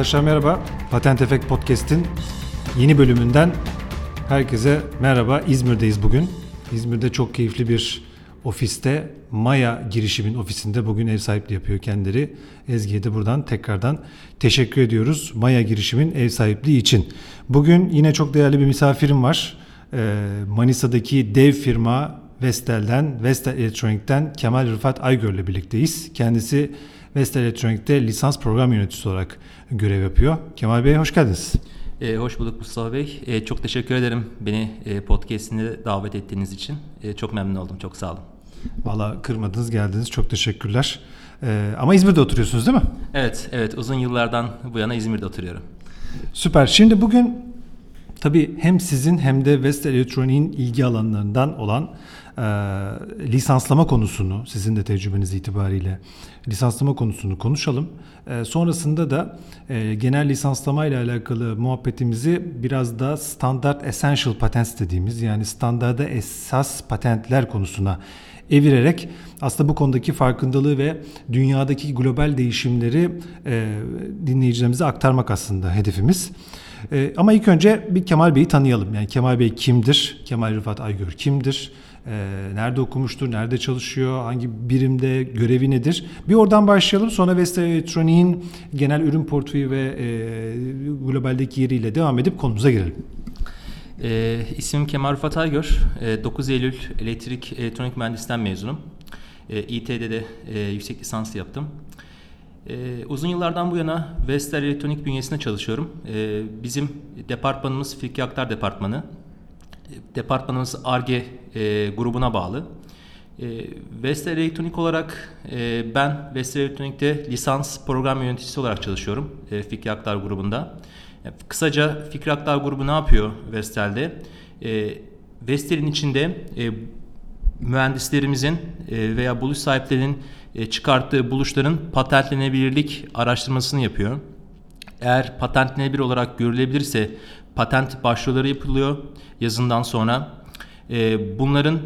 Arkadaşlar merhaba. Patent Efekt Podcast'in yeni bölümünden herkese merhaba. İzmir'deyiz bugün. İzmir'de çok keyifli bir ofiste Maya girişimin ofisinde bugün ev sahipliği yapıyor kendileri. Ezgi'ye de buradan tekrardan teşekkür ediyoruz Maya girişimin ev sahipliği için. Bugün yine çok değerli bir misafirim var. Ee, Manisa'daki dev firma Vestel'den, Vestel Elektronik'ten Kemal Rıfat Aygör'le birlikteyiz. Kendisi Vestel Elektronik'te lisans program yöneticisi olarak görev yapıyor. Kemal Bey hoş geldiniz. E, hoş bulduk Mustafa Bey. E, çok teşekkür ederim beni e, podcast'ine davet ettiğiniz için. E, çok memnun oldum. Çok sağ olun. Valla kırmadınız geldiniz. Çok teşekkürler. E, ama İzmir'de oturuyorsunuz değil mi? Evet, evet. Uzun yıllardan bu yana İzmir'de oturuyorum. Süper. Şimdi bugün tabii hem sizin hem de Vestel Elektronik'in ilgi alanlarından olan e, lisanslama konusunu, sizin de tecrübeniz itibariyle lisanslama konusunu konuşalım. E, sonrasında da e, genel lisanslama ile alakalı muhabbetimizi biraz da standart essential patents dediğimiz yani standarda esas patentler konusuna evirerek aslında bu konudaki farkındalığı ve dünyadaki global değişimleri e, dinleyicilerimize aktarmak aslında hedefimiz. E, ama ilk önce bir Kemal Bey'i tanıyalım. Yani Kemal Bey kimdir? Kemal Rıfat Aygör kimdir? E, nerede okumuştur? Nerede çalışıyor? Hangi birimde? Görevi nedir? Bir oradan başlayalım. Sonra Vestel Elektronik'in genel ürün portföyü ve e, globaldeki yeriyle devam edip konumuza girelim. E, ismim Kemal Rıfat Aygör. E, 9 Eylül Elektrik Elektronik Mühendisliğinden mezunum. E, İT'de de e, yüksek lisans yaptım. E, uzun yıllardan bu yana Vestel Elektronik bünyesinde çalışıyorum. E, bizim departmanımız Fikri Aktar Departmanı. Departmanımız ARGE e, grubuna bağlı. E, Vestel Elektronik olarak e, ben Vestel Elektronik'te lisans program yöneticisi olarak çalışıyorum e, Fikri Aktar grubunda. E, kısaca Fikri Aktar grubu ne yapıyor Vestel'de? E, Vestel'in içinde e, mühendislerimizin e, veya buluş sahiplerinin e, çıkarttığı buluşların patentlenebilirlik araştırmasını yapıyor. Eğer patentlenebilir olarak görülebilirse patent başvuruları yapılıyor yazından sonra. E, bunların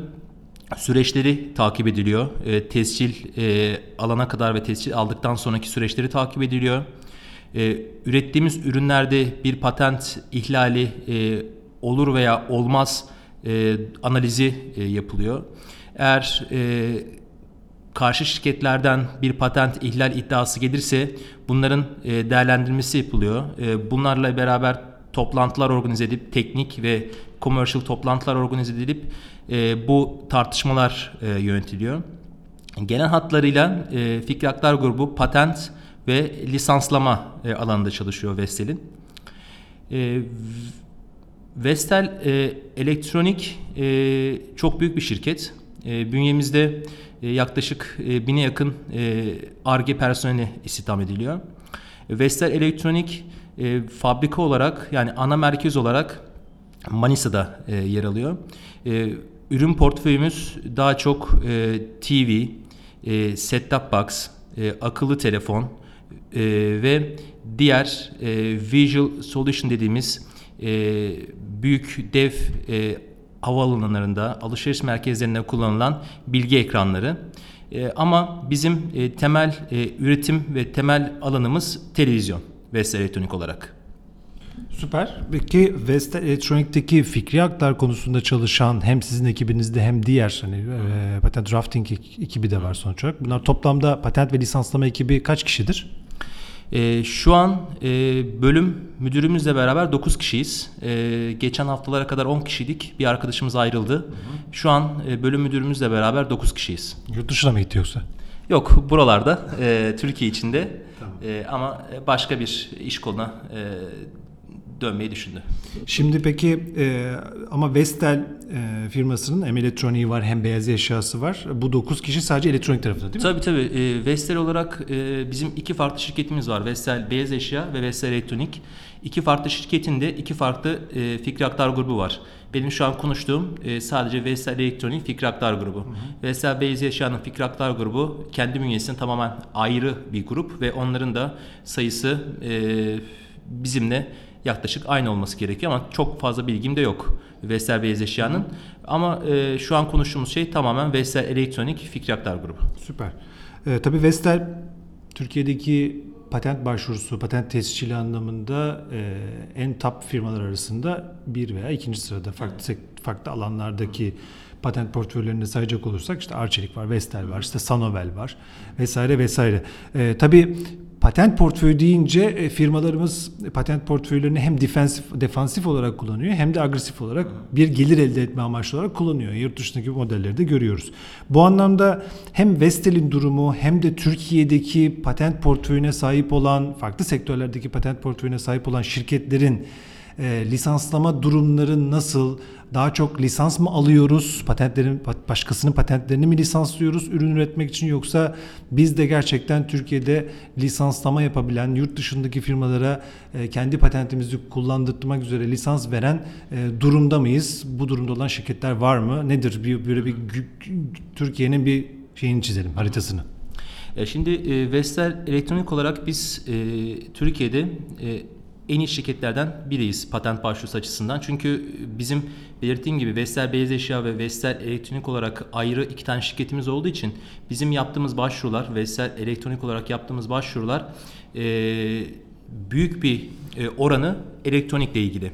süreçleri takip ediliyor. E, tescil e, alana kadar ve tescil aldıktan sonraki süreçleri takip ediliyor. E, ürettiğimiz ürünlerde bir patent ihlali e, olur veya olmaz e, analizi e, yapılıyor. Eğer e, karşı şirketlerden bir patent ihlal iddiası gelirse bunların e, değerlendirilmesi yapılıyor. E, bunlarla beraber toplantılar organize edip teknik ve commercial toplantılar organize edilip e, bu tartışmalar yönetiliyor. Genel hatlarıyla Fikri Aktar Grubu patent ve lisanslama alanında çalışıyor Vestel'in. Vestel Elektronik çok büyük bir şirket. E, bünyemizde e, yaklaşık e, bine yakın ARGE e, personeli istihdam ediliyor. Vestel Elektronik e, fabrika olarak yani ana merkez olarak Manisa'da e, yer alıyor. E, ürün portföyümüz daha çok e, TV, e, set-top box, e, akıllı telefon e, ve diğer e, visual solution dediğimiz e, büyük dev e, havaalanlarında, alışveriş merkezlerinde kullanılan bilgi ekranları. E, ama bizim e, temel e, üretim ve temel alanımız televizyon Vestel Elektronik olarak. Süper. Peki Vestel Elektronik'teki fikri aktar konusunda çalışan hem sizin ekibinizde hem diğer hani e, patent drafting ekibi de var sonuç olarak. Bunlar toplamda patent ve lisanslama ekibi kaç kişidir? E, şu an e, bölüm müdürümüzle beraber 9 kişiyiz. E, geçen haftalara kadar 10 kişiydik. Bir arkadaşımız ayrıldı. Hı hı. Şu an e, bölüm müdürümüzle beraber 9 kişiyiz. Yurt dışına mı gitti yoksa? Yok buralarda e, Türkiye içinde tamam. e, ama başka bir iş koluna e, dönmeyi düşündü. Şimdi peki e, ama Vestel e, firmasının hem elektroniği var hem beyaz eşyası var. Bu 9 kişi sadece elektronik tarafında değil mi? Tabii tabii. E, Vestel olarak e, bizim iki farklı şirketimiz var. Vestel Beyaz Eşya ve Vestel Elektronik. İki farklı şirketin de iki farklı e, Fikri Aktar grubu var. Benim şu an konuştuğum e, sadece Vestel Elektronik Fikri Aktar grubu. Hı hı. Vestel Beyaz Eşya'nın Fikri Aktar grubu kendi bünyesinde tamamen ayrı bir grup ve onların da sayısı e, bizimle yaklaşık aynı olması gerekiyor ama çok fazla bilgim de yok Vestel Beyaz Eşya'nın. Ama e, şu an konuştuğumuz şey tamamen Vestel Elektronik Fikri Aktar grubu. Süper. E, tabii Vestel Türkiye'deki patent başvurusu, patent tescili anlamında e, en top firmalar arasında bir veya ikinci sırada farklı farklı alanlardaki patent portföylerini sayacak olursak işte Arçelik var, Vestel var, işte Sanovel var vesaire vesaire. E, tabii patent portföyü deyince e, firmalarımız patent portföylerini hem defansif, defansif olarak kullanıyor hem de agresif olarak bir gelir elde etme amaçlı olarak kullanıyor. Yurt dışındaki modelleri de görüyoruz. Bu anlamda hem Vestel'in durumu hem de Türkiye'deki patent portföyüne sahip olan, farklı sektörlerdeki patent portföyüne sahip olan şirketlerin e, lisanslama durumları nasıl? Daha çok lisans mı alıyoruz? Patentlerin başkasının patentlerini mi lisanslıyoruz ürün üretmek için yoksa biz de gerçekten Türkiye'de lisanslama yapabilen yurt dışındaki firmalara e, kendi patentimizi kullandırmak üzere lisans veren e, durumda mıyız? Bu durumda olan şirketler var mı? Nedir? Bir böyle bir Türkiye'nin bir şeyini çizelim, haritasını. E, şimdi Vestel elektronik olarak biz Türkiye'de en iyi şirketlerden biriyiz patent başvurusu açısından. Çünkü bizim belirttiğim gibi Vestel Beyaz Eşya ve Vestel Elektronik olarak ayrı iki tane şirketimiz olduğu için bizim yaptığımız başvurular, Vestel Elektronik olarak yaptığımız başvurular e, büyük bir e, oranı elektronikle ilgili.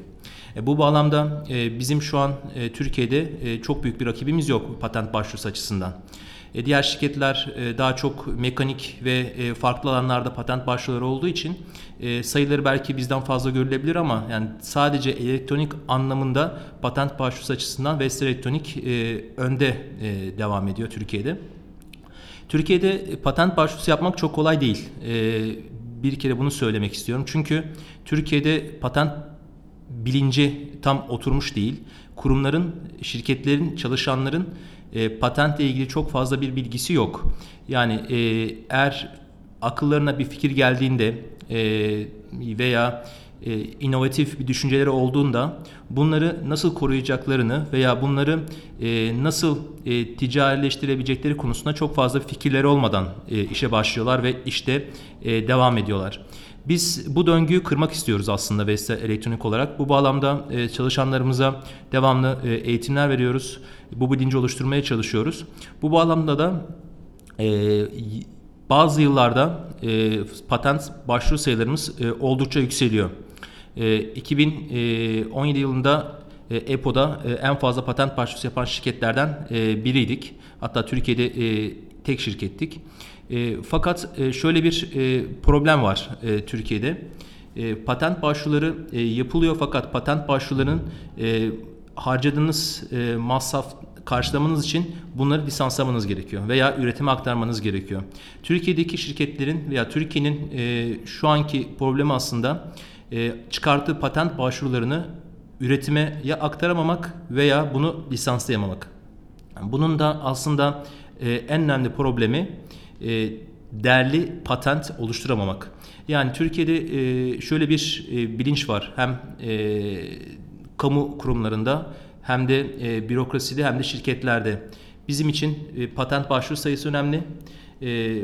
E, bu bağlamda e, bizim şu an e, Türkiye'de e, çok büyük bir rakibimiz yok patent başvurusu açısından. E, diğer şirketler e, daha çok mekanik ve e, farklı alanlarda patent başvuruları olduğu için sayıları belki bizden fazla görülebilir ama yani sadece elektronik anlamında patent başvurusu açısından Vestel Elektronik önde devam ediyor Türkiye'de. Türkiye'de patent başvurusu yapmak çok kolay değil. Bir kere bunu söylemek istiyorum. Çünkü Türkiye'de patent bilinci tam oturmuş değil. Kurumların, şirketlerin, çalışanların e, patentle ilgili çok fazla bir bilgisi yok. Yani e, eğer akıllarına bir fikir geldiğinde e, veya e, inovatif bir düşünceleri olduğunda bunları nasıl koruyacaklarını veya bunları e, nasıl e, ticarileştirebilecekleri konusunda çok fazla fikirleri olmadan e, işe başlıyorlar ve işte e, devam ediyorlar. Biz bu döngüyü kırmak istiyoruz aslında Vestel Elektronik olarak. Bu bağlamda e, çalışanlarımıza devamlı e, eğitimler veriyoruz. Bu bilinci oluşturmaya çalışıyoruz. Bu bağlamda da e, bazı yıllarda patent başvuru sayılarımız oldukça yükseliyor. 2017 yılında EPO'da en fazla patent başvurusu yapan şirketlerden biriydik. Hatta Türkiye'de tek şirkettik. E, fakat e, şöyle bir e, problem var e, Türkiye'de. E, patent başvuruları e, yapılıyor fakat patent başvurularının e, harcadığınız e, masraf karşılamanız için bunları lisanslamanız gerekiyor veya üretime aktarmanız gerekiyor. Türkiye'deki şirketlerin veya Türkiye'nin e, şu anki problemi aslında e, çıkarttığı patent başvurularını üretime ya aktaramamak veya bunu lisanslayamamak. Bunun da aslında e, en önemli problemi e, değerli patent oluşturamamak. Yani Türkiye'de e, şöyle bir e, bilinç var. Hem e, kamu kurumlarında hem de e, bürokraside hem de şirketlerde. Bizim için e, patent başvuru sayısı önemli. E,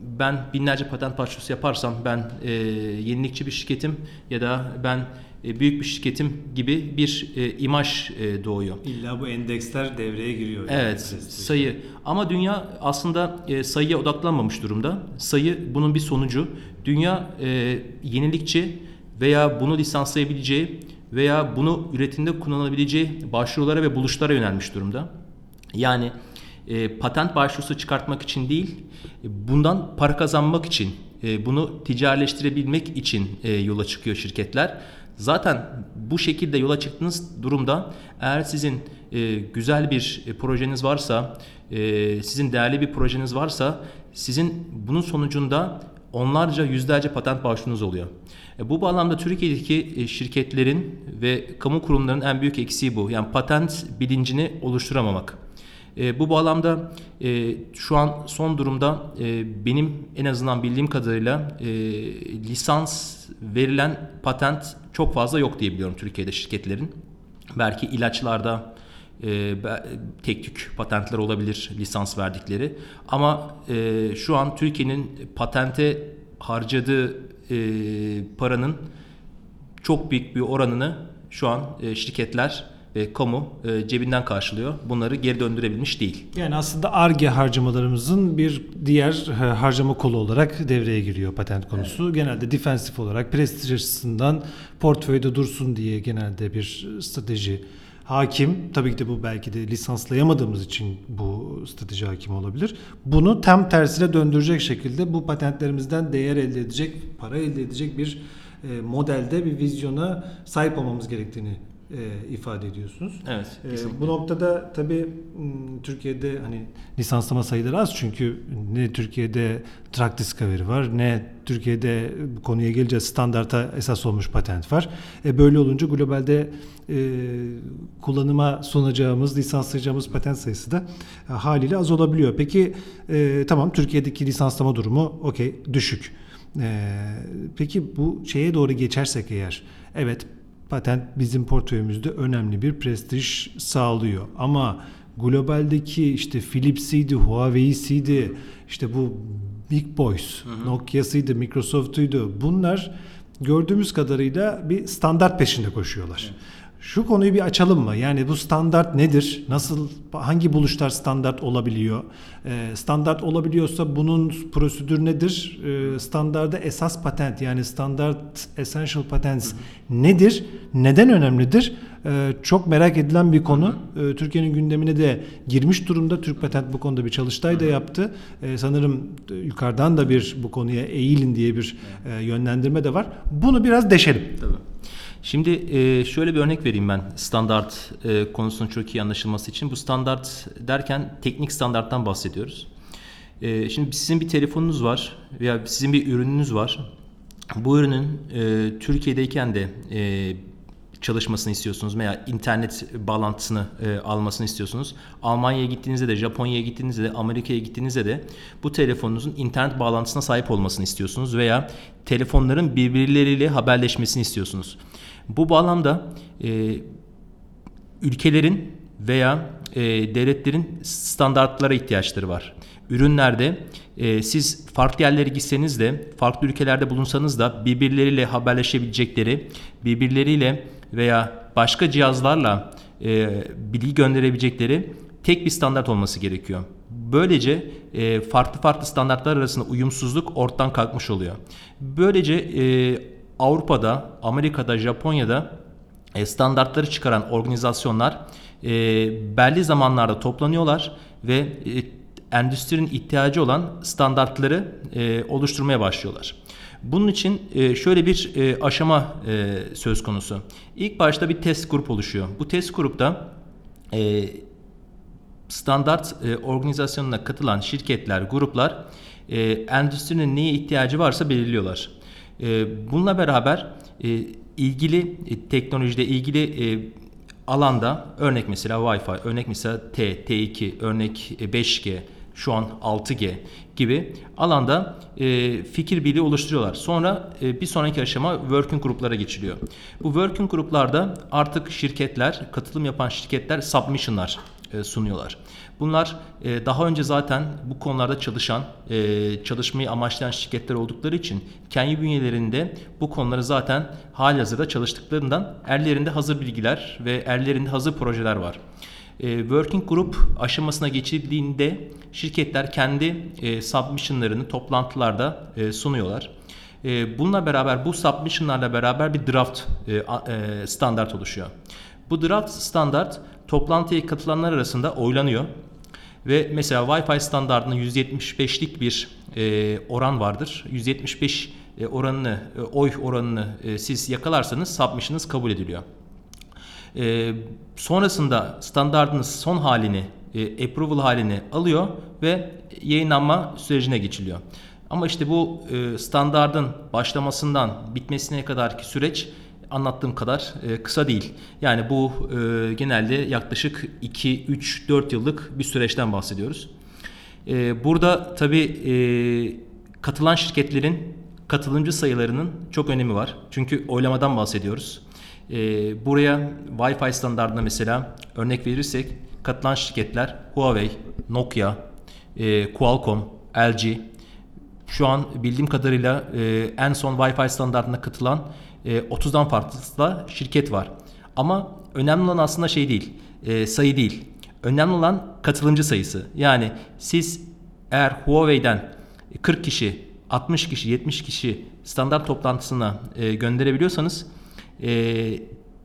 ben binlerce patent başvurusu yaparsam ben e, yenilikçi bir şirketim ya da ben büyük bir şirketim gibi bir e, imaj e, doğuyor. İlla bu endeksler devreye giriyor. Evet, yani sayı. Ama dünya aslında e, sayıya odaklanmamış durumda. Sayı bunun bir sonucu. Dünya e, yenilikçi veya bunu lisanslayabileceği veya bunu üretimde kullanılabileceği başvurulara ve buluşlara yönelmiş durumda. Yani e, patent başvurusu çıkartmak için değil, bundan para kazanmak için, e, bunu ticarileştirebilmek için e, yola çıkıyor şirketler. Zaten bu şekilde yola çıktığınız durumda eğer sizin e, güzel bir e, projeniz varsa, e, sizin değerli bir projeniz varsa sizin bunun sonucunda onlarca yüzlerce patent başvurunuz oluyor. E, bu bağlamda Türkiye'deki e, şirketlerin ve kamu kurumlarının en büyük eksiği bu. Yani patent bilincini oluşturamamak. Bu bağlamda şu an son durumda benim en azından bildiğim kadarıyla lisans verilen patent çok fazla yok diye biliyorum Türkiye'de şirketlerin. Belki ilaçlarda e, tek tük patentler olabilir lisans verdikleri. Ama e, şu an Türkiye'nin patente harcadığı e, paranın çok büyük bir oranını şu an e, şirketler ve kamu e, cebinden karşılıyor. Bunları geri döndürebilmiş değil. Yani aslında ARGE harcamalarımızın bir diğer e, harcama kolu olarak devreye giriyor patent konusu. Evet. Genelde defensif olarak prestij açısından portföyde dursun diye genelde bir strateji hakim. Tabii ki de bu belki de lisanslayamadığımız için bu strateji hakim olabilir. Bunu tam tersine döndürecek şekilde bu patentlerimizden değer elde edecek, para elde edecek bir e, modelde bir vizyona sahip olmamız gerektiğini e, ifade ediyorsunuz. Evet. E, bu noktada tabii Türkiye'de hani lisanslama sayıları az çünkü ne Türkiye'de Track Discovery var ne Türkiye'de bu konuya geleceğiz standarta esas olmuş patent var. E, böyle olunca globalde e, kullanıma sunacağımız, lisanslayacağımız patent sayısı da e, haliyle az olabiliyor. Peki e, tamam Türkiye'deki lisanslama durumu okey düşük. E, peki bu şeye doğru geçersek eğer evet patent bizim portföyümüzde önemli bir prestij sağlıyor. Ama globaldeki işte Philips'iydi, Huawei'siydi, işte bu Big Boys, Nokia'sıydı, Microsoft'uydu. Bunlar gördüğümüz kadarıyla bir standart peşinde koşuyorlar. Evet. Şu konuyu bir açalım mı? Yani bu standart nedir? Nasıl hangi buluşlar standart olabiliyor? Ee, standart olabiliyorsa bunun prosedür nedir? Ee, standarda esas patent yani standart essential patents hı hı. nedir? Neden önemlidir? Ee, çok merak edilen bir konu. Ee, Türkiye'nin gündemine de girmiş durumda. Türk Patent bu konuda bir çalıştay da yaptı. Ee, sanırım yukarıdan da bir bu konuya eğilin diye bir e, yönlendirme de var. Bunu biraz deşelim. Tabii. Şimdi e, şöyle bir örnek vereyim ben standart e, konusunun çok iyi anlaşılması için. Bu standart derken teknik standarttan bahsediyoruz. E, şimdi sizin bir telefonunuz var veya sizin bir ürününüz var. Bu ürünün Türkiye'deyken de çalışmasını istiyorsunuz veya internet bağlantısını e, almasını istiyorsunuz. Almanya'ya gittiğinizde de, Japonya'ya gittiğinizde de, Amerika'ya gittiğinizde de bu telefonunuzun internet bağlantısına sahip olmasını istiyorsunuz veya telefonların birbirleriyle haberleşmesini istiyorsunuz. Bu bağlamda e, ülkelerin veya e, devletlerin standartlara ihtiyaçları var. Ürünlerde e, siz farklı yerlere gitseniz de, farklı ülkelerde bulunsanız da birbirleriyle haberleşebilecekleri, birbirleriyle veya başka cihazlarla e, bilgi gönderebilecekleri tek bir standart olması gerekiyor. Böylece e, farklı farklı standartlar arasında uyumsuzluk ortadan kalkmış oluyor. Böylece e, Avrupa'da, Amerika'da, Japonya'da e, standartları çıkaran organizasyonlar e, belli zamanlarda toplanıyorlar ve e, endüstrinin ihtiyacı olan standartları e, oluşturmaya başlıyorlar. Bunun için e, şöyle bir e, aşama e, söz konusu. İlk başta bir test grup oluşuyor. Bu test grupta e, standart e, organizasyonuna katılan şirketler, gruplar e, endüstrinin neye ihtiyacı varsa belirliyorlar. E, bununla beraber e, ilgili e, teknolojide ilgili e, alanda örnek mesela Wi-Fi, örnek mesela T, T2, örnek 5G, şu an 6G gibi alanda fikir birliği oluşturuyorlar. Sonra bir sonraki aşama working gruplara geçiliyor. Bu working gruplarda artık şirketler, katılım yapan şirketler submission'lar sunuyorlar. Bunlar e, daha önce zaten bu konularda çalışan, e, çalışmayı amaçlayan şirketler oldukları için kendi bünyelerinde bu konuları zaten halihazırda çalıştıklarından ellerinde hazır bilgiler ve ellerinde hazır projeler var. Working Group aşamasına geçildiğinde şirketler kendi submissionlarını toplantılarda sunuyorlar. Bununla beraber bu submissionlarla beraber bir draft standart oluşuyor. Bu draft standart toplantıya katılanlar arasında oylanıyor. Ve mesela Wi-Fi standartında 175'lik bir e, oran vardır. 175 e, oranını, e, oy oranını e, siz yakalarsanız submission'ınız kabul ediliyor. E, sonrasında standartınız son halini, e, approval halini alıyor ve yayınlanma sürecine geçiliyor. Ama işte bu e, standardın başlamasından bitmesine kadarki süreç anlattığım kadar e, kısa değil. Yani bu e, genelde yaklaşık 2, 3, 4 yıllık bir süreçten bahsediyoruz. E, burada tabii e, katılan şirketlerin katılımcı sayılarının çok önemi var. Çünkü oylamadan bahsediyoruz. E, buraya Wi-Fi standartına mesela örnek verirsek katılan şirketler Huawei, Nokia, e, Qualcomm, LG, şu an bildiğim kadarıyla e, en son Wi-Fi standartına katılan 30'dan fazla şirket var. Ama önemli olan aslında şey değil, e, sayı değil. Önemli olan katılımcı sayısı. Yani siz eğer Huawei'den 40 kişi, 60 kişi, 70 kişi standart toplantısına e, gönderebiliyorsanız e,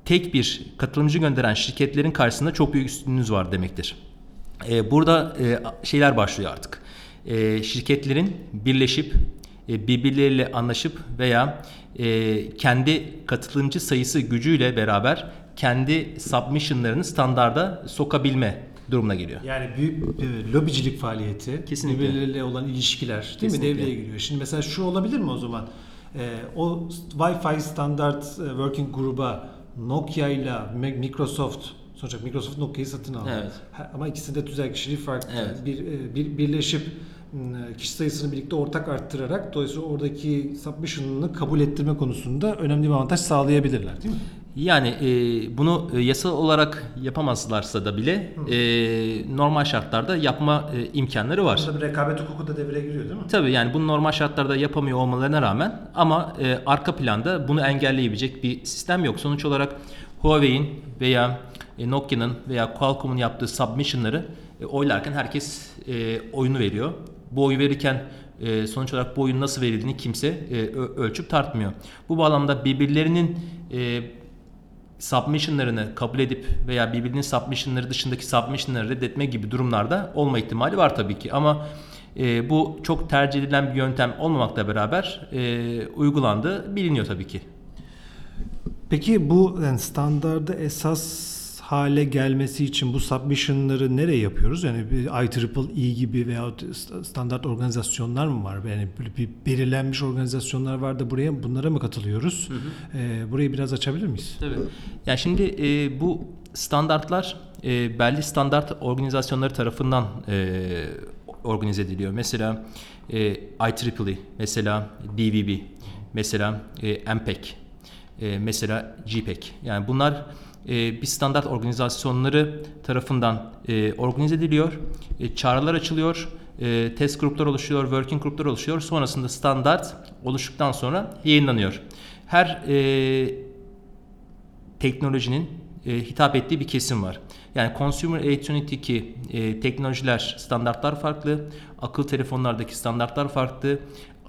tek bir katılımcı gönderen şirketlerin karşısında çok büyük üstünlüğünüz var demektir. Burada şeyler başlıyor artık. Şirketlerin birleşip birbirleriyle anlaşıp veya e, kendi katılımcı sayısı gücüyle beraber kendi submissionlarını standarda sokabilme durumuna geliyor. Yani büyük bir lobicilik faaliyeti, Kesinlikle. birbirleriyle olan ilişkiler değil Kesinlikle. mi devreye giriyor. Şimdi mesela şu olabilir mi o zaman? Ee, o Wi-Fi standart e, working gruba Nokia ile Microsoft sonuçta Microsoft Nokia'yı satın aldı. Evet. Ama ikisinde tüzel kişiliği farklı. Evet. Bir, e, bir birleşip kişi sayısını birlikte ortak arttırarak dolayısıyla oradaki submission'ını kabul ettirme konusunda önemli bir avantaj sağlayabilirler değil mi? Yani e, bunu e, yasal olarak yapamazlarsa da bile e, normal şartlarda yapma e, imkanları var. Burada bir rekabet hukuku da devreye giriyor değil mi? Tabii yani bunu normal şartlarda yapamıyor olmalarına rağmen ama e, arka planda bunu engelleyebilecek bir sistem yok. Sonuç olarak Huawei'in veya e, Nokia'nın veya Qualcomm'un yaptığı submission'ları e, oylarken herkes e, oyunu veriyor. Bu oyu verirken e, sonuç olarak bu nasıl verildiğini kimse e, ölçüp tartmıyor. Bu bağlamda birbirlerinin e, submissionlarını kabul edip veya birbirinin submissionları dışındaki submissionları reddetme gibi durumlarda olma ihtimali var tabii ki. Ama e, bu çok tercih edilen bir yöntem olmamakla beraber e, uygulandığı biliniyor tabii ki. Peki bu yani standarda esas hale gelmesi için bu submission'ları nereye yapıyoruz? Yani bir IEEE gibi veya standart organizasyonlar mı var? Yani böyle bir belirlenmiş organizasyonlar var da buraya bunlara mı katılıyoruz? Ee, burayı biraz açabilir miyiz? Tabii. Yani şimdi e, bu standartlar e, belli standart organizasyonları tarafından e, organize ediliyor. Mesela e, IEEE, mesela BVB, mesela e, MPEG, e, mesela GPEG. Yani bunlar e, bir standart organizasyonları tarafından e, organize ediliyor. E, çağrılar açılıyor. Test gruplar oluşuyor, working gruplar oluşuyor. Sonrasında standart oluştuktan sonra yayınlanıyor. Her teknolojinin hitap ettiği bir kesim var. Yani consumer electronic'teki e, teknolojiler, standartlar farklı, akıl telefonlardaki standartlar farklı,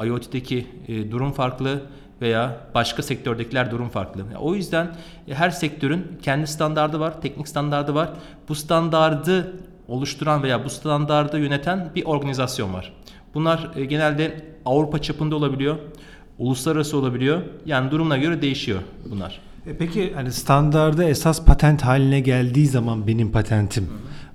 IoT'deki e, durum farklı veya başka sektördekiler durum farklı. Yani o yüzden e, her sektörün kendi standardı var, teknik standardı var. Bu standardı oluşturan veya bu standardı yöneten bir organizasyon var. Bunlar e, genelde Avrupa çapında olabiliyor, uluslararası olabiliyor. Yani durumuna göre değişiyor bunlar. E peki hani standarda esas patent haline geldiği zaman benim patentim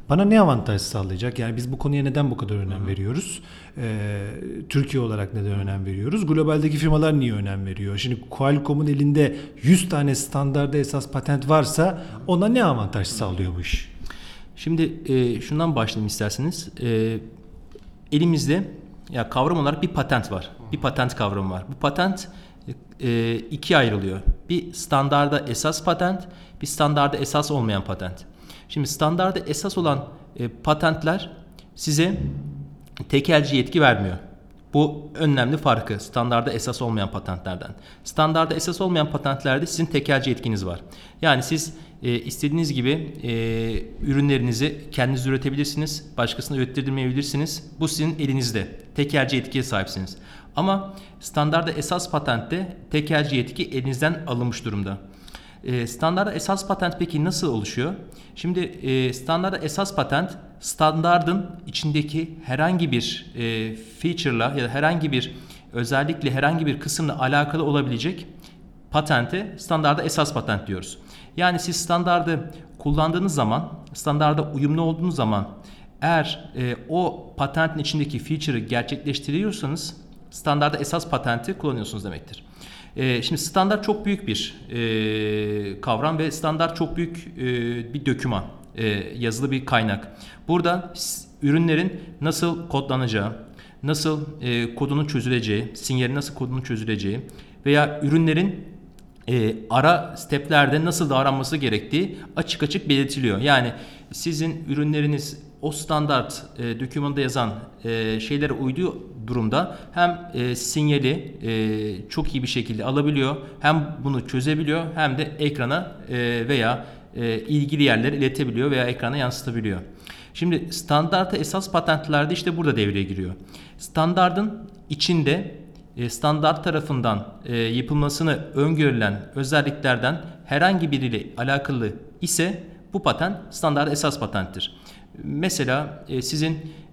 bana ne avantaj sağlayacak? Yani biz bu konuya neden bu kadar önem veriyoruz? Ee, Türkiye olarak neden önem veriyoruz? Globaldeki firmalar niye önem veriyor? Şimdi Qualcomm'un elinde 100 tane standarda esas patent varsa ona ne avantaj sağlıyor bu iş? Şimdi e, şundan başlayayım isterseniz. E, elimizde ya kavram olarak bir patent var. Bir patent kavramı var. Bu patent e, ikiye ayrılıyor. Bir standarda esas patent, bir standarda esas olmayan patent. Şimdi standarda esas olan e, patentler size tekelci yetki vermiyor. Bu önemli farkı standarda esas olmayan patentlerden. Standarda esas olmayan patentlerde sizin tekelci yetkiniz var. Yani siz e, istediğiniz gibi e, ürünlerinizi kendiniz üretebilirsiniz, başkasına ürettirmeyebilirsiniz. Bu sizin elinizde. Tekelci yetkiye sahipsiniz. Ama standarda esas patentte tekelci yetki elinizden alınmış durumda. E, standarda esas patent peki nasıl oluşuyor? Şimdi e, standarda esas patent standardın içindeki herhangi bir e, feature'la ya da herhangi bir özellikle herhangi bir kısımla alakalı olabilecek patente standarda esas patent diyoruz. Yani siz standardı kullandığınız zaman, standarda uyumlu olduğunuz zaman eğer e, o patentin içindeki feature'ı gerçekleştiriyorsanız standarda esas patenti kullanıyorsunuz demektir. E, şimdi standart çok büyük bir e, kavram ve standart çok büyük e, bir döküman, e, yazılı bir kaynak. Burada ürünlerin nasıl kodlanacağı, nasıl kodunun çözüleceği, sinyalin nasıl kodunun çözüleceği veya ürünlerin ara steplerde nasıl davranması gerektiği açık açık belirtiliyor. Yani sizin ürünleriniz o standart e, dokümanda yazan e, şeylere uyduğu durumda hem e, sinyali e, çok iyi bir şekilde alabiliyor hem bunu çözebiliyor hem de ekrana e, veya e, ilgili yerlere iletebiliyor veya ekrana yansıtabiliyor. Şimdi standarta esas patentlerde işte burada devreye giriyor. Standardın içinde e, standart tarafından e, yapılmasını öngörülen özelliklerden herhangi biriyle alakalı ise bu patent standart esas patenttir. Mesela e, sizin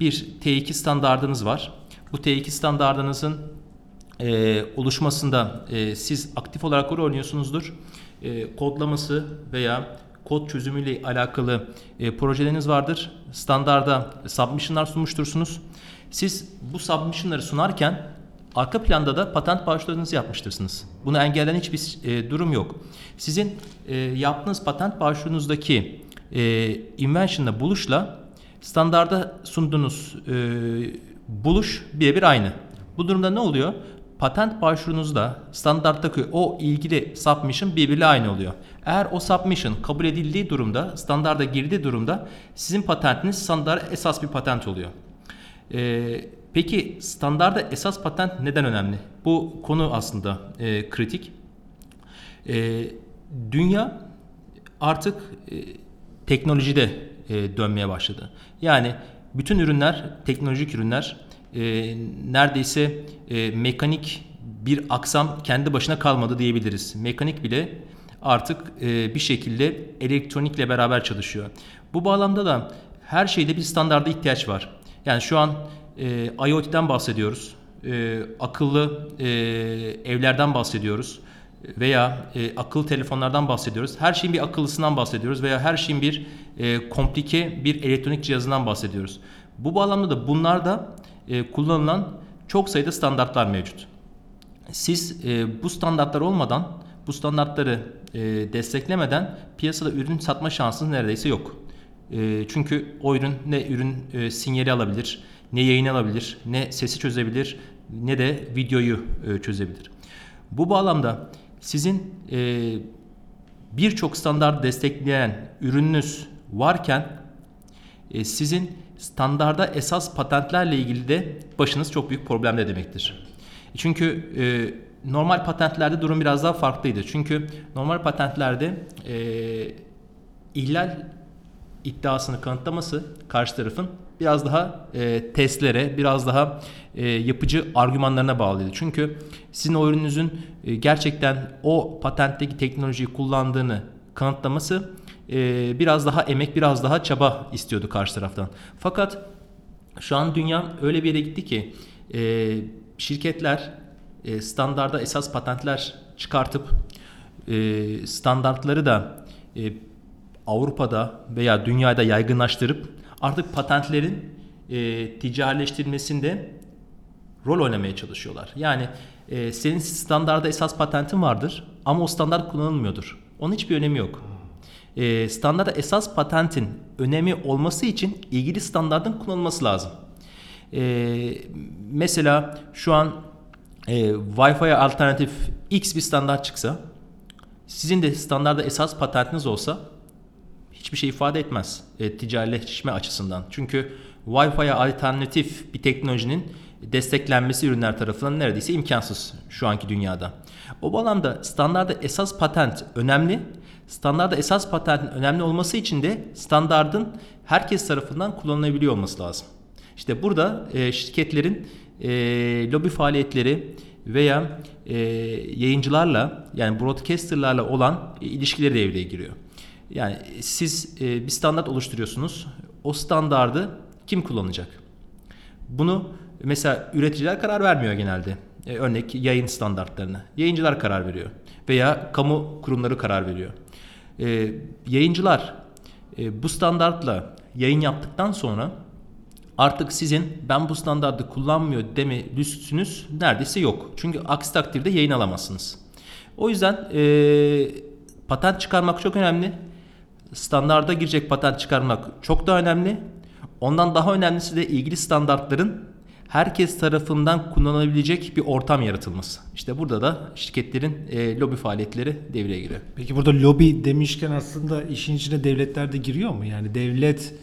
bir T2 standardınız var. Bu T2 standardınızın oluşmasında siz aktif olarak rol oynuyorsunuzdur. Kodlaması veya kod çözümüyle alakalı projeleriniz vardır. Standarda submission'lar sunmuştursunuz. Siz bu submission'ları sunarken arka planda da patent başvurularınızı yapmıştırsınız. Bunu engelleyen hiçbir e, durum yok. Sizin e, yaptığınız patent başvurunuzdaki e, invention'la buluşla standarda sunduğunuz e, buluş birebir aynı. Bu durumda ne oluyor? Patent başvurunuzda standarttaki o ilgili submission birbiriyle aynı oluyor. Eğer o submission kabul edildiği durumda, standarda girdiği durumda sizin patentiniz standart esas bir patent oluyor. Ee, peki standarda esas patent neden önemli? Bu konu aslında e, kritik. E, dünya artık e, teknolojide e, dönmeye başladı. Yani bütün ürünler teknolojik ürünler e, neredeyse e, mekanik bir aksam kendi başına kalmadı diyebiliriz. Mekanik bile artık e, bir şekilde elektronikle beraber çalışıyor. Bu bağlamda da her şeyde bir standarda ihtiyaç var. Yani şu an e, IoT'den bahsediyoruz. E, akıllı e, evlerden bahsediyoruz. Veya e, akıllı telefonlardan bahsediyoruz. Her şeyin bir akıllısından bahsediyoruz. Veya her şeyin bir e, komplike bir elektronik cihazından bahsediyoruz. Bu bağlamda da bunlarda e, kullanılan çok sayıda standartlar mevcut. Siz e, bu standartlar olmadan, bu standartları e, desteklemeden piyasada ürün satma şansınız neredeyse yok. E, çünkü o ürün ne ürün e, sinyali alabilir, ne yayın alabilir, ne sesi çözebilir, ne de videoyu e, çözebilir. Bu bağlamda sizin e, birçok standart destekleyen ürününüz varken e, sizin standarda esas patentlerle ilgili de başınız çok büyük problemde demektir. Çünkü e, normal patentlerde durum biraz daha farklıydı. Çünkü normal patentlerde e, ihlal iddiasını kanıtlaması karşı tarafın biraz daha e, testlere, biraz daha e, yapıcı argümanlarına bağlıydı. Çünkü sizin o ürününüzün e, gerçekten o patentteki teknolojiyi kullandığını kanıtlaması e, biraz daha emek, biraz daha çaba istiyordu karşı taraftan. Fakat şu an dünya öyle bir yere gitti ki e, şirketler e, standarda esas patentler çıkartıp e, standartları da e, Avrupa'da veya dünyada yaygınlaştırıp artık patentlerin e, ticarileştirilmesinde rol oynamaya çalışıyorlar. Yani e, senin standarda esas patentin vardır ama o standart kullanılmıyordur. Onun hiçbir önemi yok. E, standarda esas patentin önemi olması için ilgili standartın kullanılması lazım. E, mesela şu an e, Wi-Fi'ye alternatif X bir standart çıksa sizin de standarda esas patentiniz olsa hiçbir şey ifade etmez e, ticarileşme açısından. Çünkü Wi-Fi'ye alternatif bir teknolojinin desteklenmesi ürünler tarafından neredeyse imkansız şu anki dünyada. O bağlamda standarda esas patent önemli. Standarda esas patentin önemli olması için de standardın herkes tarafından kullanılabiliyor olması lazım. İşte burada e, şirketlerin e, lobi faaliyetleri veya e, yayıncılarla yani broadcasterlarla olan e, ilişkileri devreye giriyor. Yani siz e, bir standart oluşturuyorsunuz. O standardı kim kullanacak? Bunu mesela üreticiler karar vermiyor genelde. E, örnek yayın standartlarını. Yayıncılar karar veriyor. Veya kamu kurumları karar veriyor. E, yayıncılar e, bu standartla yayın yaptıktan sonra artık sizin ben bu standartı kullanmıyor deme lüksünüz neredeyse yok. Çünkü aksi takdirde yayın alamazsınız. O yüzden e, patent çıkarmak çok önemli standarda girecek patent çıkarmak çok daha önemli. Ondan daha önemlisi de ilgili standartların herkes tarafından kullanılabilecek bir ortam yaratılması. İşte burada da şirketlerin e, lobi faaliyetleri devreye giriyor. Peki burada lobi demişken aslında işin içine devletler de giriyor mu? Yani devlet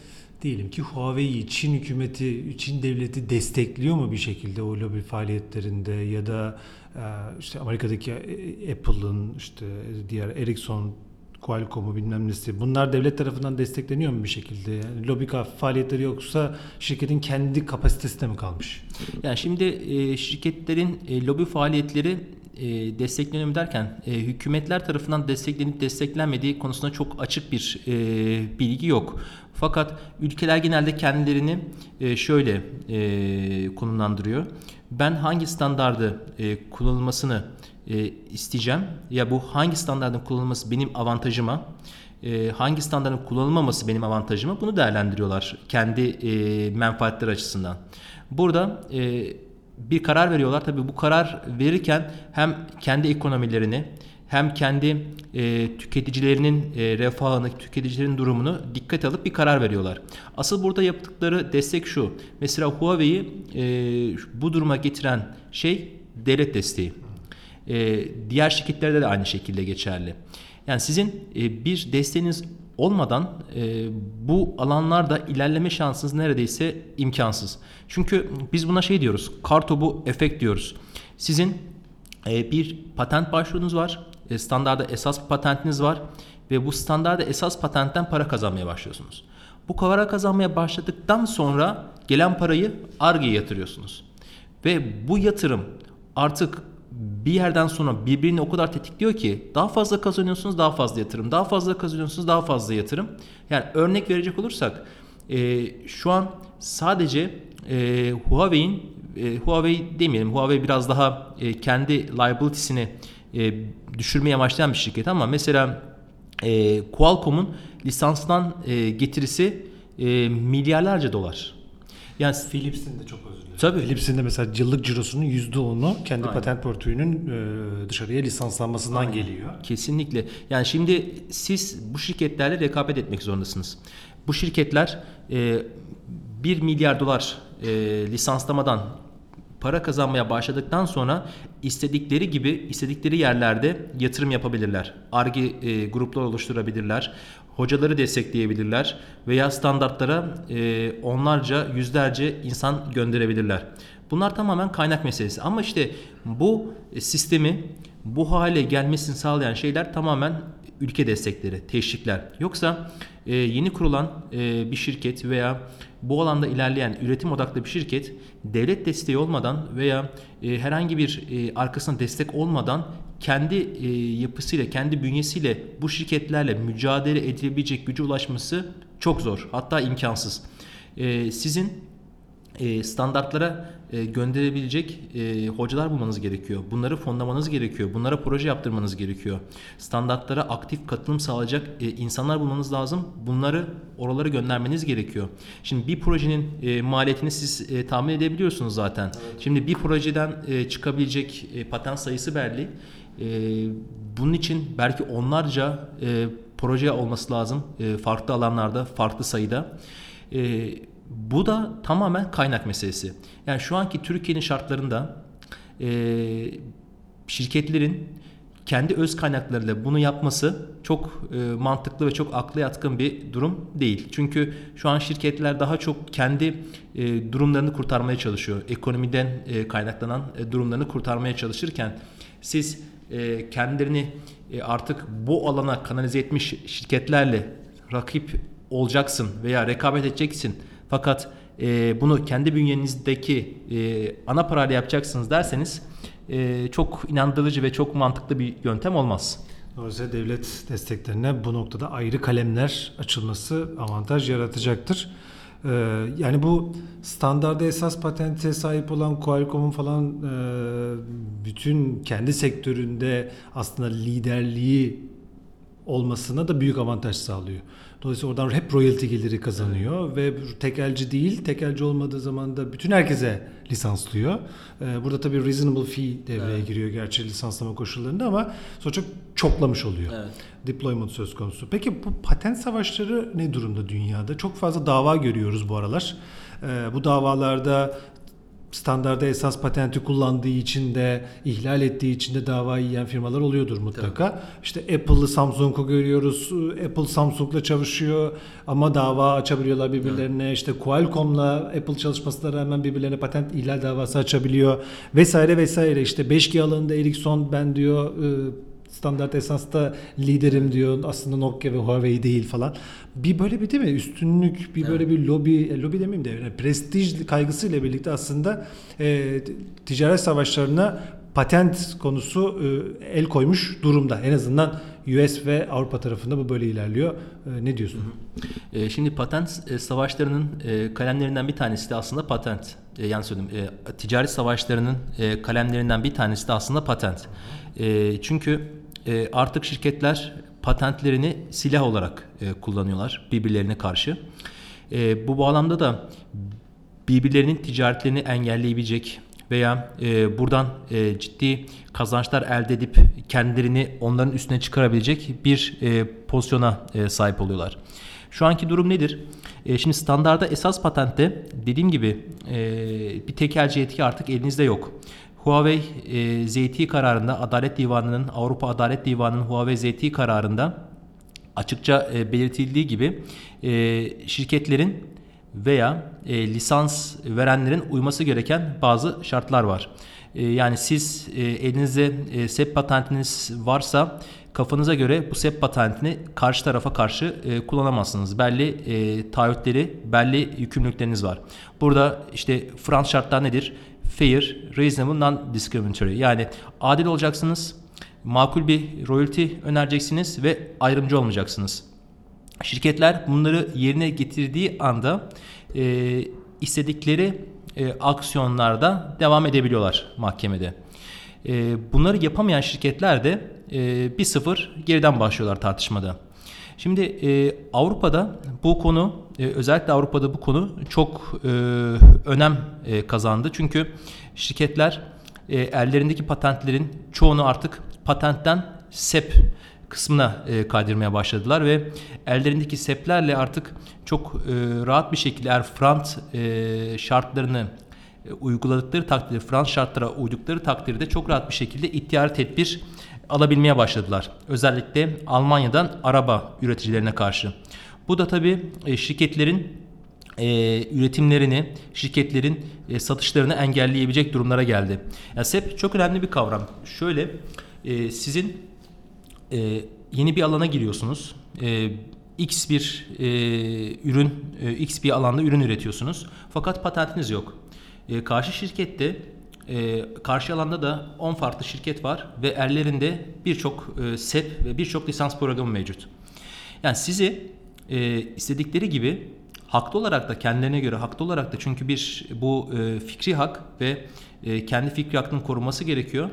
diyelim ki Huawei'yi Çin hükümeti, Çin devleti destekliyor mu bir şekilde o lobi faaliyetlerinde ya da e, işte Amerika'daki e, Apple'ın işte diğer Ericsson Qualcomm'u bilmem nesi bunlar devlet tarafından destekleniyor mu bir şekilde? Yani lobi faaliyetleri yoksa şirketin kendi kapasitesinde mi kalmış? Yani şimdi e, şirketlerin e, lobi faaliyetleri e, destekleniyor mu derken e, hükümetler tarafından desteklenip desteklenmediği konusunda çok açık bir bilgi yok. Fakat ülkeler genelde kendilerini şöyle konumlandırıyor. Ben hangi standardı e, kullanılmasını e, isteyeceğim ya bu hangi standardın kullanılması benim avantajıma e, hangi standartın kullanılmaması benim avantajıma bunu değerlendiriyorlar kendi e, menfaatleri açısından. Burada e, bir karar veriyorlar. Tabii bu karar verirken hem kendi ekonomilerini hem kendi e, tüketicilerinin e, refahını, tüketicilerin durumunu dikkat alıp bir karar veriyorlar. Asıl burada yaptıkları destek şu. Mesela Huawei'yi e, bu duruma getiren şey devlet desteği. E, diğer şirketlerde de aynı şekilde geçerli. Yani sizin e, bir desteğiniz olmadan e, bu alanlarda ilerleme şansınız neredeyse imkansız. Çünkü biz buna şey diyoruz, kartopu efekt diyoruz. Sizin e, bir patent başvurunuz var, e, standarda esas patentiniz var ve bu standarda esas patentten para kazanmaya başlıyorsunuz. Bu para kazanmaya başladıktan sonra gelen parayı ARGE'ye yatırıyorsunuz. Ve bu yatırım artık bir yerden sonra birbirini o kadar tetikliyor ki daha fazla kazanıyorsunuz daha fazla yatırım, daha fazla kazanıyorsunuz daha fazla yatırım. Yani örnek verecek olursak e, şu an sadece e, Huawei'in e, Huawei demeyelim Huawei biraz daha e, kendi liability'sini e, düşürmeye amaçlayan bir şirket ama mesela e, Qualcomm'un lisanstan e, getirisi e, milyarlarca dolar. Yani Philips'in de çok özür dilerim. Tabii. Philips'in de mesela yıllık cirosunun %10'u kendi Aynen. patent portföyünün e, dışarıya lisanslanmasından Aynen. geliyor. Kesinlikle. Yani şimdi siz bu şirketlerle rekabet etmek zorundasınız. Bu şirketler e, 1 milyar dolar e, lisanslamadan para kazanmaya başladıktan sonra istedikleri gibi istedikleri yerlerde yatırım yapabilirler. ARGE e, gruplar oluşturabilirler. Hocaları destekleyebilirler veya standartlara e, onlarca yüzlerce insan gönderebilirler. Bunlar tamamen kaynak meselesi. Ama işte bu sistemi bu hale gelmesini sağlayan şeyler tamamen ülke destekleri, teşvikler. Yoksa e, yeni kurulan e, bir şirket veya bu alanda ilerleyen üretim odaklı bir şirket devlet desteği olmadan veya e, herhangi bir e, arkasına destek olmadan kendi e, yapısıyla, kendi bünyesiyle bu şirketlerle mücadele edilebilecek gücü ulaşması çok zor. Hatta imkansız. E, sizin e, standartlara e, gönderebilecek e, hocalar bulmanız gerekiyor. Bunları fonlamanız gerekiyor. Bunlara proje yaptırmanız gerekiyor. Standartlara aktif katılım sağlayacak insanlar bulmanız lazım. Bunları oralara göndermeniz gerekiyor. Şimdi bir projenin maliyetini siz tahmin edebiliyorsunuz zaten. Evet. Şimdi bir projeden çıkabilecek patent sayısı belli. Bunun için belki onlarca proje olması lazım. Farklı alanlarda, farklı sayıda. Bu da tamamen kaynak meselesi. Yani şu anki Türkiye'nin şartlarında e, şirketlerin kendi öz kaynaklarıyla bunu yapması çok e, mantıklı ve çok akla yatkın bir durum değil. Çünkü şu an şirketler daha çok kendi e, durumlarını kurtarmaya çalışıyor. Ekonomiden e, kaynaklanan e, durumlarını kurtarmaya çalışırken siz e, kendilerini e, artık bu alana kanalize etmiş şirketlerle rakip olacaksın veya rekabet edeceksin fakat e, bunu kendi bünyenizdeki e, ana parayla yapacaksınız derseniz çok inandırıcı ve çok mantıklı bir yöntem olmaz. Dolayısıyla devlet desteklerine bu noktada ayrı kalemler açılması avantaj yaratacaktır. Ee, yani bu standarda esas patente sahip olan Qualcomm'un falan e, bütün kendi sektöründe aslında liderliği olmasına da büyük avantaj sağlıyor. Dolayısıyla oradan hep royalty geliri kazanıyor evet. ve tekelci değil, tekelci olmadığı zaman da bütün herkese lisanslıyor. Ee, burada tabii reasonable fee devreye evet. giriyor gerçi lisanslama koşullarında ama sonuçta çoklamış oluyor. Evet. Deployment söz konusu. Peki bu patent savaşları ne durumda dünyada? Çok fazla dava görüyoruz bu aralar. Ee, bu davalarda standarda esas patenti kullandığı için de ihlal ettiği için de dava yiyen firmalar oluyordur mutlaka. Tabii. İşte Apple'lı Samsung'u görüyoruz. Apple Samsung'la çalışıyor ama dava açabiliyorlar birbirlerine. Evet. İşte Qualcomm'la Apple çalışmasına rağmen birbirlerine patent ihlal davası açabiliyor vesaire vesaire. İşte 5G alanında Ericsson ben diyor ıı, standart esasta liderim diyor. Aslında Nokia ve Huawei değil falan. Bir böyle bir değil mi? Üstünlük, bir böyle bir lobi, e, lobi demeyeyim de yani prestij kaygısıyla birlikte aslında e, ticaret savaşlarına patent konusu e, el koymuş durumda. En azından US ve Avrupa tarafında bu böyle ilerliyor. E, ne diyorsun? Hı hı. E, şimdi patent e, savaşlarının e, kalemlerinden bir tanesi de aslında patent. E, yani söyleyeyim, e, ticaret savaşlarının e, kalemlerinden bir tanesi de aslında patent. E, çünkü e, artık şirketler patentlerini silah olarak e, kullanıyorlar birbirlerine karşı. E, bu bağlamda da birbirlerinin ticaretlerini engelleyebilecek veya e, buradan e, ciddi kazançlar elde edip kendilerini onların üstüne çıkarabilecek bir e, pozisyona e, sahip oluyorlar. Şu anki durum nedir? E, şimdi standarda esas patentte dediğim gibi e, bir tekelci yetki artık elinizde yok. Huawei e, ZT kararında Adalet Divanı'nın Avrupa Adalet Divanı'nın Huawei ZT kararında açıkça e, belirtildiği gibi e, şirketlerin veya e, lisans verenlerin uyması gereken bazı şartlar var. E, yani siz e, elinizde e, SEP patentiniz varsa kafanıza göre bu SEP patentini karşı tarafa karşı e, kullanamazsınız. Belli e, taahhütleri, belli yükümlülükleriniz var. Burada işte Fransız şartlar nedir? Fair, reasonable, non-discriminatory. Yani adil olacaksınız, makul bir royalty önereceksiniz ve ayrımcı olmayacaksınız. Şirketler bunları yerine getirdiği anda e, istedikleri e, aksiyonlarda devam edebiliyorlar mahkemede. E, bunları yapamayan şirketler de e, bir sıfır geriden başlıyorlar tartışmada. Şimdi e, Avrupa'da bu konu e, özellikle Avrupa'da bu konu çok e, önem e, kazandı. Çünkü şirketler e, ellerindeki patentlerin çoğunu artık patentten SEP kısmına e, kaydırmaya başladılar ve ellerindeki SEP'lerle artık çok e, rahat bir şekilde eğer front e, şartlarını e, uyguladıkları takdirde, Fransız şartlara uydukları takdirde çok rahat bir şekilde ihtiyar tedbir alabilmeye başladılar. Özellikle Almanya'dan araba üreticilerine karşı. Bu da tabii e, şirketlerin e, üretimlerini, şirketlerin e, satışlarını engelleyebilecek durumlara geldi. Yani SEP çok önemli bir kavram. Şöyle sizin yeni bir alana giriyorsunuz. X bir ürün, X bir alanda ürün üretiyorsunuz. Fakat patentiniz yok. Karşı şirkette e, karşı alanda da 10 farklı şirket var ve ellerinde birçok e, SEP ve birçok lisans programı mevcut. Yani sizi e, istedikleri gibi haklı olarak da kendilerine göre haklı olarak da çünkü bir bu e, fikri hak ve e, kendi fikri hakkının korunması gerekiyor.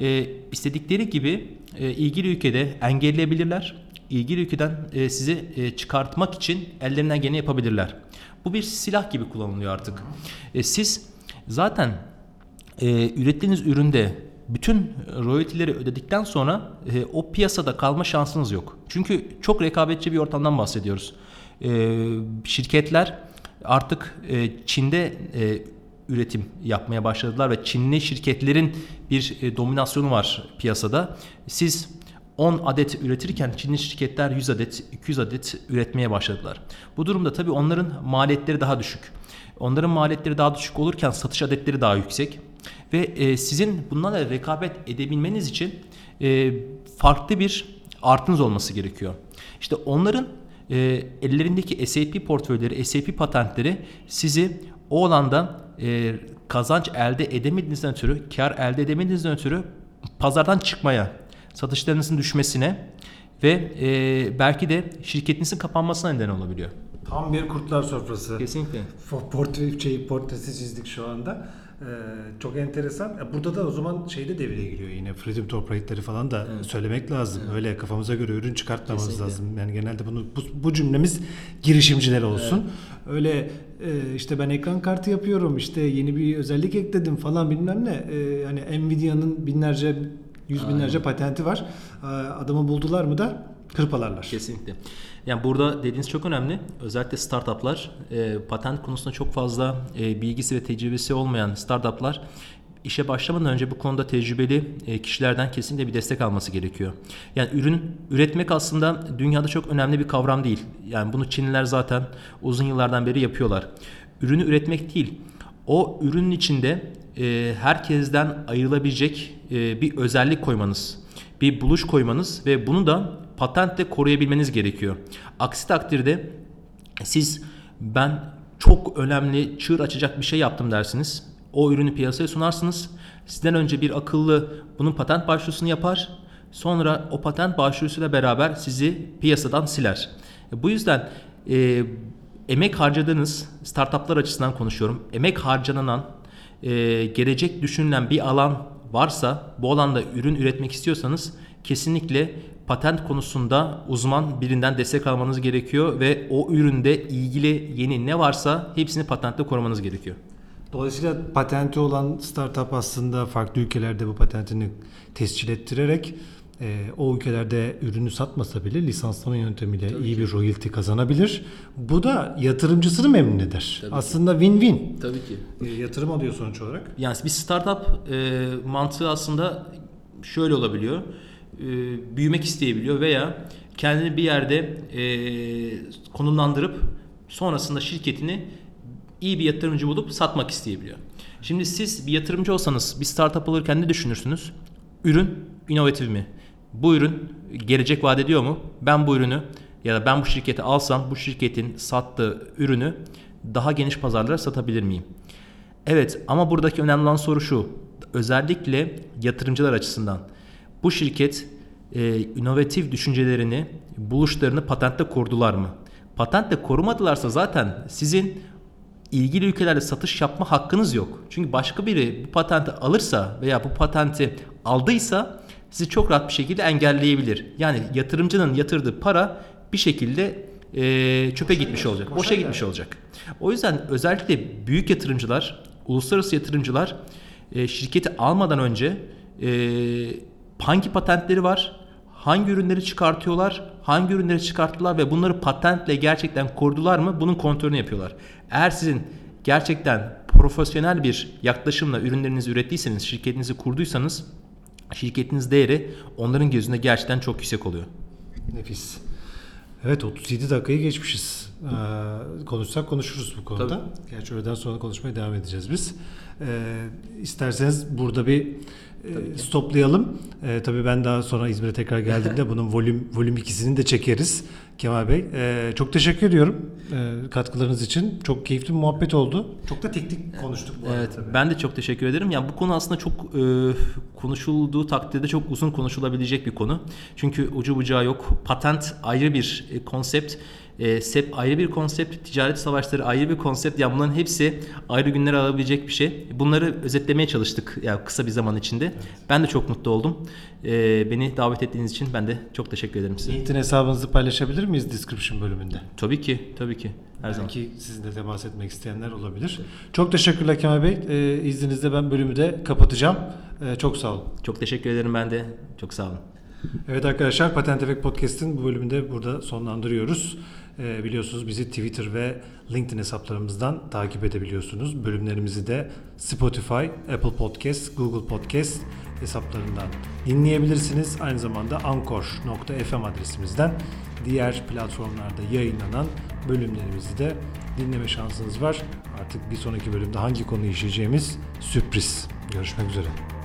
E, istedikleri gibi e, ilgili ülkede engelleyebilirler. İlgili ülkeden e, sizi e, çıkartmak için ellerinden geleni yapabilirler. Bu bir silah gibi kullanılıyor artık. E, siz zaten e, ürettiğiniz üründe bütün royaltileri ödedikten sonra e, o piyasada kalma şansınız yok. Çünkü çok rekabetçi bir ortamdan bahsediyoruz. E, şirketler artık e, Çin'de e, üretim yapmaya başladılar ve Çinli şirketlerin bir e, dominasyonu var piyasada. Siz 10 adet üretirken Çinli şirketler 100 adet, 200 adet üretmeye başladılar. Bu durumda tabii onların maliyetleri daha düşük. Onların maliyetleri daha düşük olurken satış adetleri daha yüksek. Ve e, sizin bunlarla rekabet edebilmeniz için e, farklı bir artınız olması gerekiyor. İşte onların e, ellerindeki SAP portföyleri, SAP patentleri sizi o alanda e, kazanç elde edemediğinizden ötürü, kar elde edemediğinizden ötürü pazardan çıkmaya, satışlarınızın düşmesine ve e, belki de şirketinizin kapanmasına neden olabiliyor. Tam bir kurtlar sofrası. Kesinlikle. Portre, şey, portresi çizdik şu anda. Ee, çok enteresan. Burada da o zaman şey de devreye giriyor yine freedom to operate'leri falan da evet. söylemek lazım. Evet. Öyle kafamıza göre ürün çıkartmamız Kesinlikle. lazım. Yani genelde bunu bu, bu cümlemiz girişimciler olsun. Evet. Öyle e, işte ben ekran kartı yapıyorum işte yeni bir özellik ekledim falan bilmem ne. E, hani Nvidia'nın binlerce yüz binlerce Aynen. patenti var. Adamı buldular mı da hırpalarlar. Kesinlikle. Yani burada dediğiniz çok önemli. Özellikle startuplar, e, patent konusunda çok fazla e, bilgisi ve tecrübesi olmayan startuplar işe başlamadan önce bu konuda tecrübeli e, kişilerden kesinlikle bir destek alması gerekiyor. Yani ürün üretmek aslında dünyada çok önemli bir kavram değil. Yani bunu Çinliler zaten uzun yıllardan beri yapıyorlar. Ürünü üretmek değil, o ürünün içinde e, herkesten ayrılabilecek e, bir özellik koymanız, bir buluş koymanız ve bunu da patentle koruyabilmeniz gerekiyor. Aksi takdirde siz ben çok önemli çığır açacak bir şey yaptım dersiniz. O ürünü piyasaya sunarsınız. Sizden önce bir akıllı bunun patent başvurusunu yapar. Sonra o patent başvurusuyla beraber sizi piyasadan siler. Bu yüzden e, emek harcadığınız startuplar açısından konuşuyorum. Emek harcanan e, gelecek düşünülen bir alan varsa bu alanda ürün üretmek istiyorsanız kesinlikle patent konusunda uzman birinden destek almanız gerekiyor ve o üründe ilgili yeni ne varsa hepsini patentle korumanız gerekiyor. Dolayısıyla patenti olan startup aslında farklı ülkelerde bu patentini tescil ettirerek e, o ülkelerde ürünü satmasa bile lisanslama yöntemiyle Tabii iyi ki. bir royalty kazanabilir. Bu da yatırımcısını memnun eder. Tabii Aslında win-win. Tabii ki. E, yatırım alıyor sonuç olarak. Yani bir startup e, mantığı aslında şöyle olabiliyor. E, büyümek isteyebiliyor veya kendini bir yerde e, konumlandırıp sonrasında şirketini iyi bir yatırımcı bulup satmak isteyebiliyor. Şimdi siz bir yatırımcı olsanız bir startup alırken ne düşünürsünüz? Ürün inovatif mi? Bu ürün gelecek vaat ediyor mu? Ben bu ürünü ya da ben bu şirketi alsam bu şirketin sattığı ürünü daha geniş pazarlara satabilir miyim? Evet ama buradaki önemli olan soru şu. Özellikle yatırımcılar açısından bu şirket e, inovatif düşüncelerini, buluşlarını patentte korudular mı? Patentle korumadılarsa zaten sizin ilgili ülkelerde satış yapma hakkınız yok. Çünkü başka biri bu patenti alırsa veya bu patenti aldıysa sizi çok rahat bir şekilde engelleyebilir. Yani yatırımcının yatırdığı para bir şekilde e, çöpe boşa gitmiş olacak. Boşa, boşa gitmiş olacak. O yüzden özellikle büyük yatırımcılar, uluslararası yatırımcılar e, şirketi almadan önce e, hangi patentleri var, hangi ürünleri çıkartıyorlar, hangi ürünleri çıkarttılar ve bunları patentle gerçekten korudular mı bunun kontrolünü yapıyorlar. Eğer sizin gerçekten profesyonel bir yaklaşımla ürünlerinizi ürettiyseniz, şirketinizi kurduysanız şirketiniz değeri onların gözünde gerçekten çok yüksek oluyor. Nefis. Evet 37 dakikayı geçmişiz. Ee, konuşsak konuşuruz bu konuda. Tabii. Gerçi öğleden sonra konuşmaya devam edeceğiz biz. Ee, isterseniz burada bir e, stoplayalım. E, tabii ben daha sonra İzmir'e tekrar geldiğimde bunun volüm volüm ikisini de çekeriz. Kemal Bey. E, çok teşekkür ediyorum e, katkılarınız için. Çok keyifli bir muhabbet oldu. Çok da teknik konuştuk bu evet, tabii. Ben de çok teşekkür ederim. Yani bu konu aslında çok e, konuşulduğu takdirde çok uzun konuşulabilecek bir konu. Çünkü ucu bucağı yok. Patent ayrı bir e, konsept. E, SEP ayrı bir konsept, ticaret savaşları ayrı bir konsept. Yani bunların hepsi ayrı günler alabilecek bir şey. Bunları özetlemeye çalıştık yani kısa bir zaman içinde. Evet. Ben de çok mutlu oldum. E, beni davet ettiğiniz için ben de çok teşekkür ederim size. LinkedIn hesabınızı paylaşabilir miyiz description bölümünde? Tabii ki, tabii ki. Her Belki zaman. sizinle temas etmek isteyenler olabilir. Evet. Çok teşekkürler Kemal Bey. Ee, izninizle ben bölümü de kapatacağım. Ee, çok sağ olun. Çok teşekkür ederim ben de. Çok sağ olun. Evet arkadaşlar Patent Efekt Podcast'in bu bölümünde burada sonlandırıyoruz. Ee, biliyorsunuz bizi Twitter ve LinkedIn hesaplarımızdan takip edebiliyorsunuz. Bölümlerimizi de Spotify, Apple Podcast, Google Podcast hesaplarından dinleyebilirsiniz. Aynı zamanda anchor.fm adresimizden diğer platformlarda yayınlanan bölümlerimizi de dinleme şansınız var. Artık bir sonraki bölümde hangi konuyu işleyeceğimiz sürpriz. Görüşmek üzere.